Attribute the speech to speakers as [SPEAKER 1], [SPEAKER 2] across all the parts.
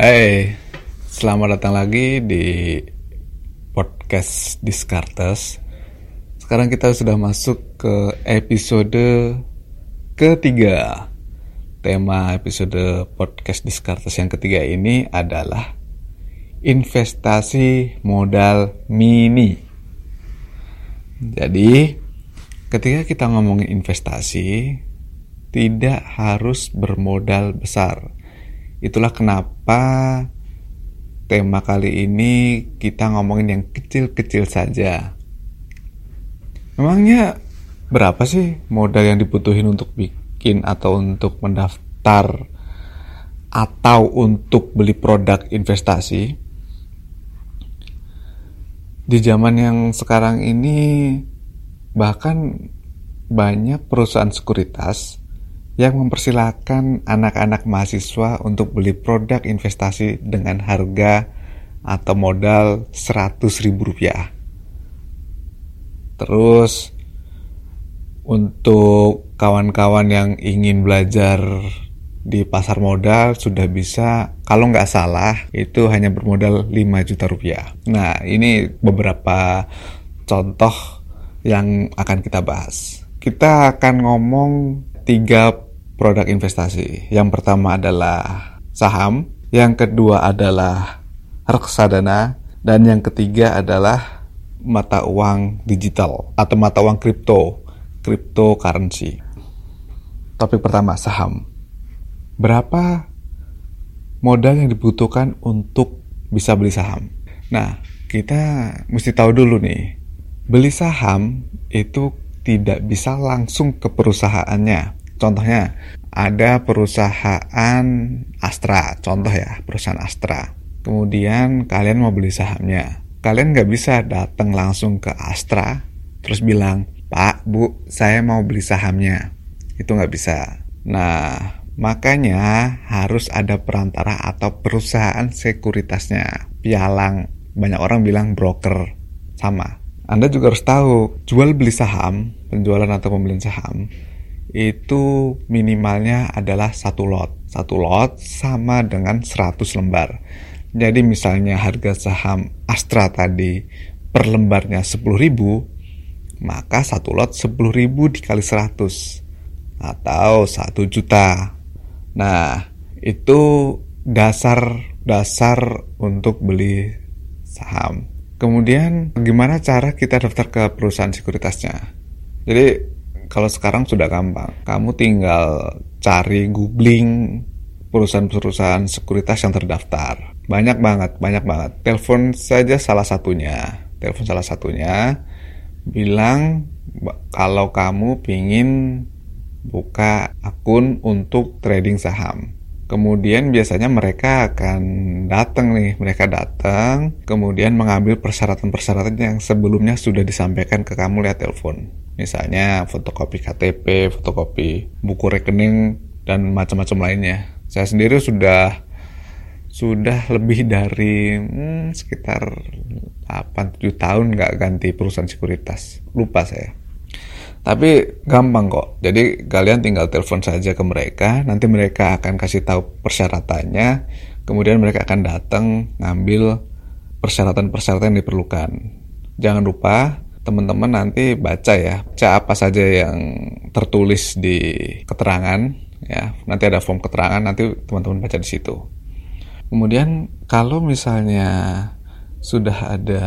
[SPEAKER 1] Hai, selamat datang lagi di podcast Discartes. Sekarang kita sudah masuk ke episode ketiga. Tema episode podcast Discartes yang ketiga ini adalah investasi modal mini. Jadi, ketika kita ngomongin investasi, tidak harus bermodal besar Itulah kenapa tema kali ini kita ngomongin yang kecil-kecil saja. Memangnya berapa sih modal yang dibutuhin untuk bikin atau untuk mendaftar atau untuk beli produk investasi? Di zaman yang sekarang ini bahkan banyak perusahaan sekuritas yang mempersilahkan anak-anak mahasiswa untuk beli produk investasi dengan harga atau modal 100 ribu rupiah. Terus untuk kawan-kawan yang ingin belajar di pasar modal sudah bisa kalau nggak salah itu hanya bermodal 5 juta rupiah. Nah ini beberapa contoh yang akan kita bahas. Kita akan ngomong tiga produk investasi. Yang pertama adalah saham, yang kedua adalah reksadana, dan yang ketiga adalah mata uang digital atau mata uang kripto, cryptocurrency. Topik pertama, saham. Berapa modal yang dibutuhkan untuk bisa beli saham? Nah, kita mesti tahu dulu nih, beli saham itu tidak bisa langsung ke perusahaannya Contohnya, ada perusahaan Astra, contoh ya, perusahaan Astra. Kemudian kalian mau beli sahamnya. Kalian nggak bisa datang langsung ke Astra, terus bilang, Pak, Bu, saya mau beli sahamnya. Itu nggak bisa. Nah, makanya harus ada perantara atau perusahaan sekuritasnya. Pialang, banyak orang bilang broker. Sama. Anda juga harus tahu, jual beli saham, penjualan atau pembelian saham, itu minimalnya adalah satu lot. Satu lot sama dengan 100 lembar. Jadi misalnya harga saham Astra tadi per lembarnya 10.000, maka satu lot 10.000 dikali 100 atau 1 juta. Nah, itu dasar dasar untuk beli saham. Kemudian gimana cara kita daftar ke perusahaan sekuritasnya? Jadi kalau sekarang sudah gampang. Kamu tinggal cari googling perusahaan-perusahaan sekuritas yang terdaftar. Banyak banget, banyak banget. Telepon saja salah satunya. Telepon salah satunya bilang kalau kamu pingin buka akun untuk trading saham. Kemudian biasanya mereka akan datang nih, mereka datang, kemudian mengambil persyaratan-persyaratan yang sebelumnya sudah disampaikan ke kamu lewat telepon. Misalnya fotokopi KTP, fotokopi buku rekening dan macam-macam lainnya. Saya sendiri sudah sudah lebih dari hmm, sekitar 8-7 tahun nggak ganti perusahaan sekuritas. Lupa saya. Tapi gampang kok. Jadi kalian tinggal telepon saja ke mereka, nanti mereka akan kasih tahu persyaratannya, kemudian mereka akan datang ngambil persyaratan-persyaratan yang diperlukan. Jangan lupa teman-teman nanti baca ya, baca apa saja yang tertulis di keterangan ya. Nanti ada form keterangan, nanti teman-teman baca di situ. Kemudian kalau misalnya sudah ada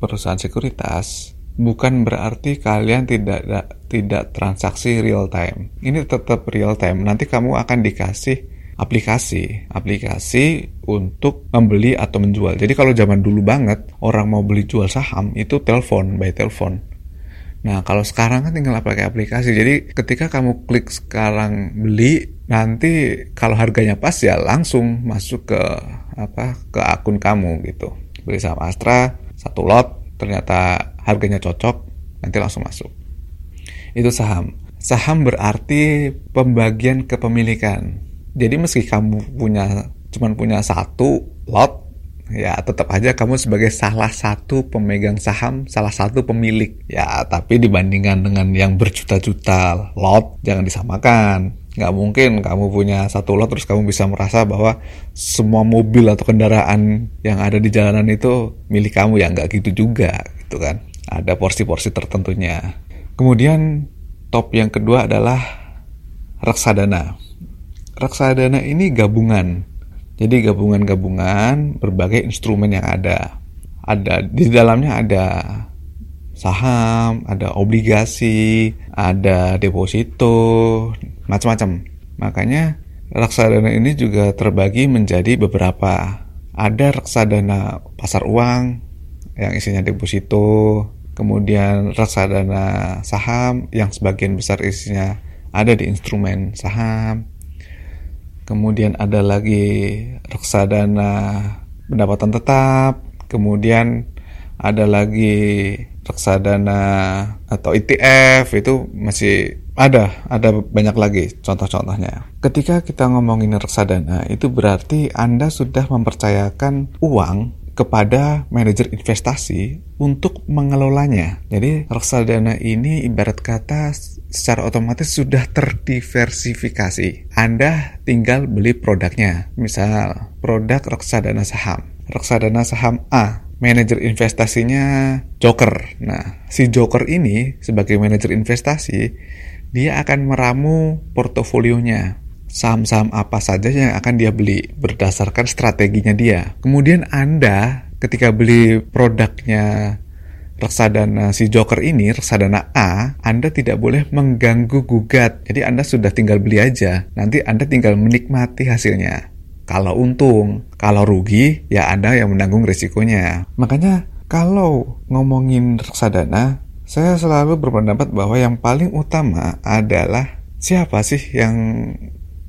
[SPEAKER 1] perusahaan sekuritas, bukan berarti kalian tidak tidak transaksi real time. Ini tetap real time. Nanti kamu akan dikasih aplikasi, aplikasi untuk membeli atau menjual. Jadi kalau zaman dulu banget orang mau beli jual saham itu telepon, by telepon. Nah kalau sekarang kan tinggal pakai aplikasi. Jadi ketika kamu klik sekarang beli, nanti kalau harganya pas ya langsung masuk ke apa ke akun kamu gitu. Beli saham Astra satu lot ternyata harganya cocok, nanti langsung masuk. Itu saham. Saham berarti pembagian kepemilikan. Jadi meski kamu punya cuman punya satu lot, ya tetap aja kamu sebagai salah satu pemegang saham, salah satu pemilik. Ya, tapi dibandingkan dengan yang berjuta-juta lot, jangan disamakan. Nggak mungkin kamu punya satu lot terus kamu bisa merasa bahwa semua mobil atau kendaraan yang ada di jalanan itu milik kamu ya nggak gitu juga gitu kan. Ada porsi-porsi tertentunya. Kemudian top yang kedua adalah reksadana. Reksadana ini gabungan. Jadi gabungan-gabungan berbagai instrumen yang ada. Ada di dalamnya ada saham, ada obligasi, ada deposito, macam-macam. Makanya reksadana ini juga terbagi menjadi beberapa. Ada reksadana pasar uang yang isinya deposito, kemudian reksadana saham yang sebagian besar isinya ada di instrumen saham. Kemudian ada lagi reksadana pendapatan tetap, kemudian ada lagi reksadana atau ETF itu masih ada, ada banyak lagi contoh-contohnya. Ketika kita ngomongin reksadana, itu berarti Anda sudah mempercayakan uang kepada manajer investasi untuk mengelolanya. Jadi reksadana ini ibarat kata secara otomatis sudah terdiversifikasi. Anda tinggal beli produknya. Misal produk reksadana saham. Reksadana saham A manajer investasinya Joker. Nah, si Joker ini sebagai manajer investasi, dia akan meramu portofolionya. Saham-saham apa saja yang akan dia beli berdasarkan strateginya dia. Kemudian Anda ketika beli produknya reksadana si Joker ini, reksadana A, Anda tidak boleh mengganggu gugat. Jadi Anda sudah tinggal beli aja. Nanti Anda tinggal menikmati hasilnya. Kalau untung, kalau rugi, ya Anda yang menanggung risikonya. Makanya kalau ngomongin reksadana, saya selalu berpendapat bahwa yang paling utama adalah siapa sih yang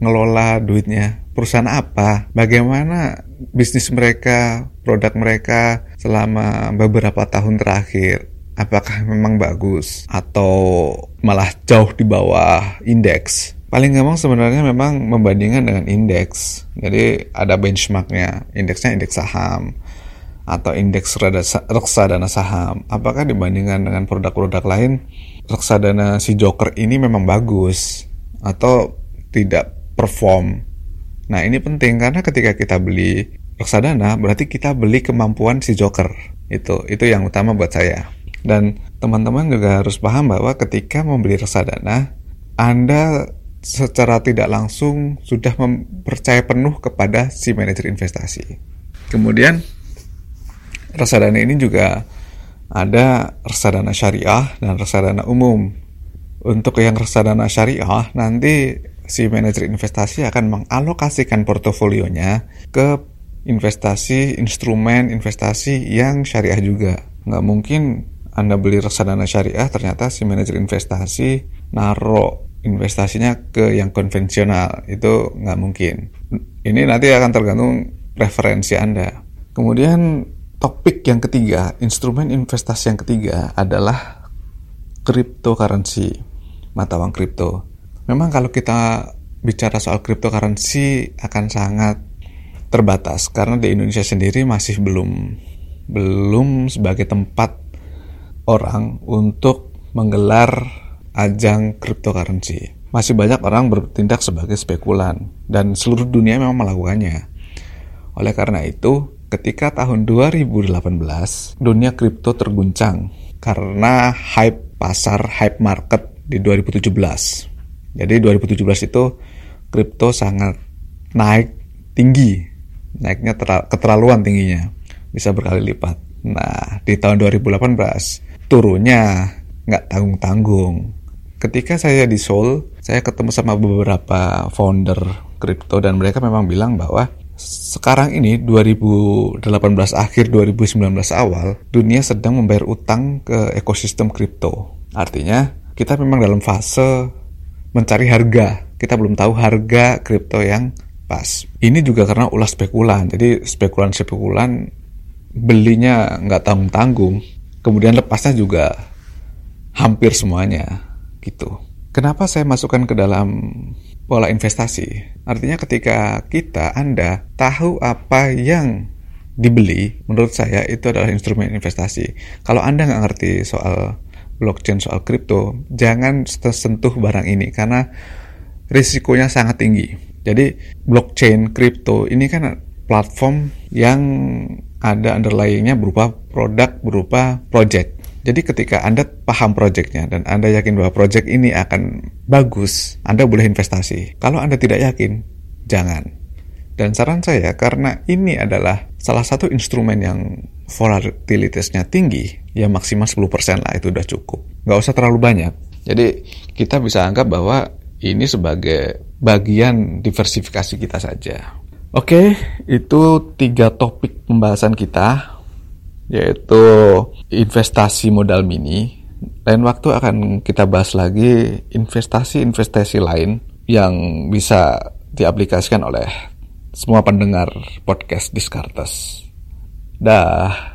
[SPEAKER 1] ngelola duitnya, perusahaan apa, bagaimana bisnis mereka, produk mereka selama beberapa tahun terakhir. Apakah memang bagus atau malah jauh di bawah indeks? Paling gampang sebenarnya memang membandingkan dengan indeks. Jadi ada benchmarknya, indeksnya indeks saham atau indeks reksadana saham. Apakah dibandingkan dengan produk-produk lain, reksadana si Joker ini memang bagus atau tidak perform? Nah ini penting karena ketika kita beli reksadana berarti kita beli kemampuan si Joker. Itu itu yang utama buat saya. Dan teman-teman juga harus paham bahwa ketika membeli reksadana, Anda secara tidak langsung sudah mempercaya penuh kepada si manajer investasi. Kemudian reksadana ini juga ada reksadana syariah dan reksadana umum. Untuk yang reksadana syariah nanti si manajer investasi akan mengalokasikan portofolionya ke investasi instrumen investasi yang syariah juga. Nggak mungkin Anda beli reksadana syariah ternyata si manajer investasi naruh investasinya ke yang konvensional itu nggak mungkin. Ini nanti akan tergantung preferensi Anda. Kemudian topik yang ketiga, instrumen investasi yang ketiga adalah cryptocurrency, mata uang kripto. Memang kalau kita bicara soal cryptocurrency akan sangat terbatas karena di Indonesia sendiri masih belum belum sebagai tempat orang untuk menggelar ajang cryptocurrency. Masih banyak orang bertindak sebagai spekulan dan seluruh dunia memang melakukannya. Oleh karena itu, ketika tahun 2018 dunia kripto terguncang karena hype pasar, hype market di 2017. Jadi 2017 itu kripto sangat naik tinggi, naiknya keterlaluan tingginya, bisa berkali lipat. Nah, di tahun 2018 turunnya nggak tanggung-tanggung ketika saya di Seoul, saya ketemu sama beberapa founder kripto dan mereka memang bilang bahwa sekarang ini 2018 akhir 2019 awal dunia sedang membayar utang ke ekosistem kripto. Artinya kita memang dalam fase mencari harga. Kita belum tahu harga kripto yang pas. Ini juga karena ulah spekulan. Jadi spekulan-spekulan belinya nggak tanggung-tanggung. Kemudian lepasnya juga hampir semuanya gitu. Kenapa saya masukkan ke dalam pola investasi? Artinya ketika kita, Anda, tahu apa yang dibeli, menurut saya itu adalah instrumen investasi. Kalau Anda nggak ngerti soal blockchain, soal kripto, jangan tersentuh barang ini. Karena risikonya sangat tinggi. Jadi blockchain, kripto ini kan platform yang ada underlyingnya berupa produk, berupa project. Jadi ketika Anda paham projectnya dan Anda yakin bahwa project ini akan bagus, Anda boleh investasi. Kalau Anda tidak yakin, jangan. Dan saran saya, karena ini adalah salah satu instrumen yang volatilitasnya tinggi, ya maksimal 10% lah itu udah cukup. Nggak usah terlalu banyak. Jadi kita bisa anggap bahwa ini sebagai bagian diversifikasi kita saja. Oke, itu tiga topik pembahasan kita yaitu investasi modal mini. Lain waktu akan kita bahas lagi investasi-investasi lain yang bisa diaplikasikan oleh semua pendengar podcast Discartes. Dah.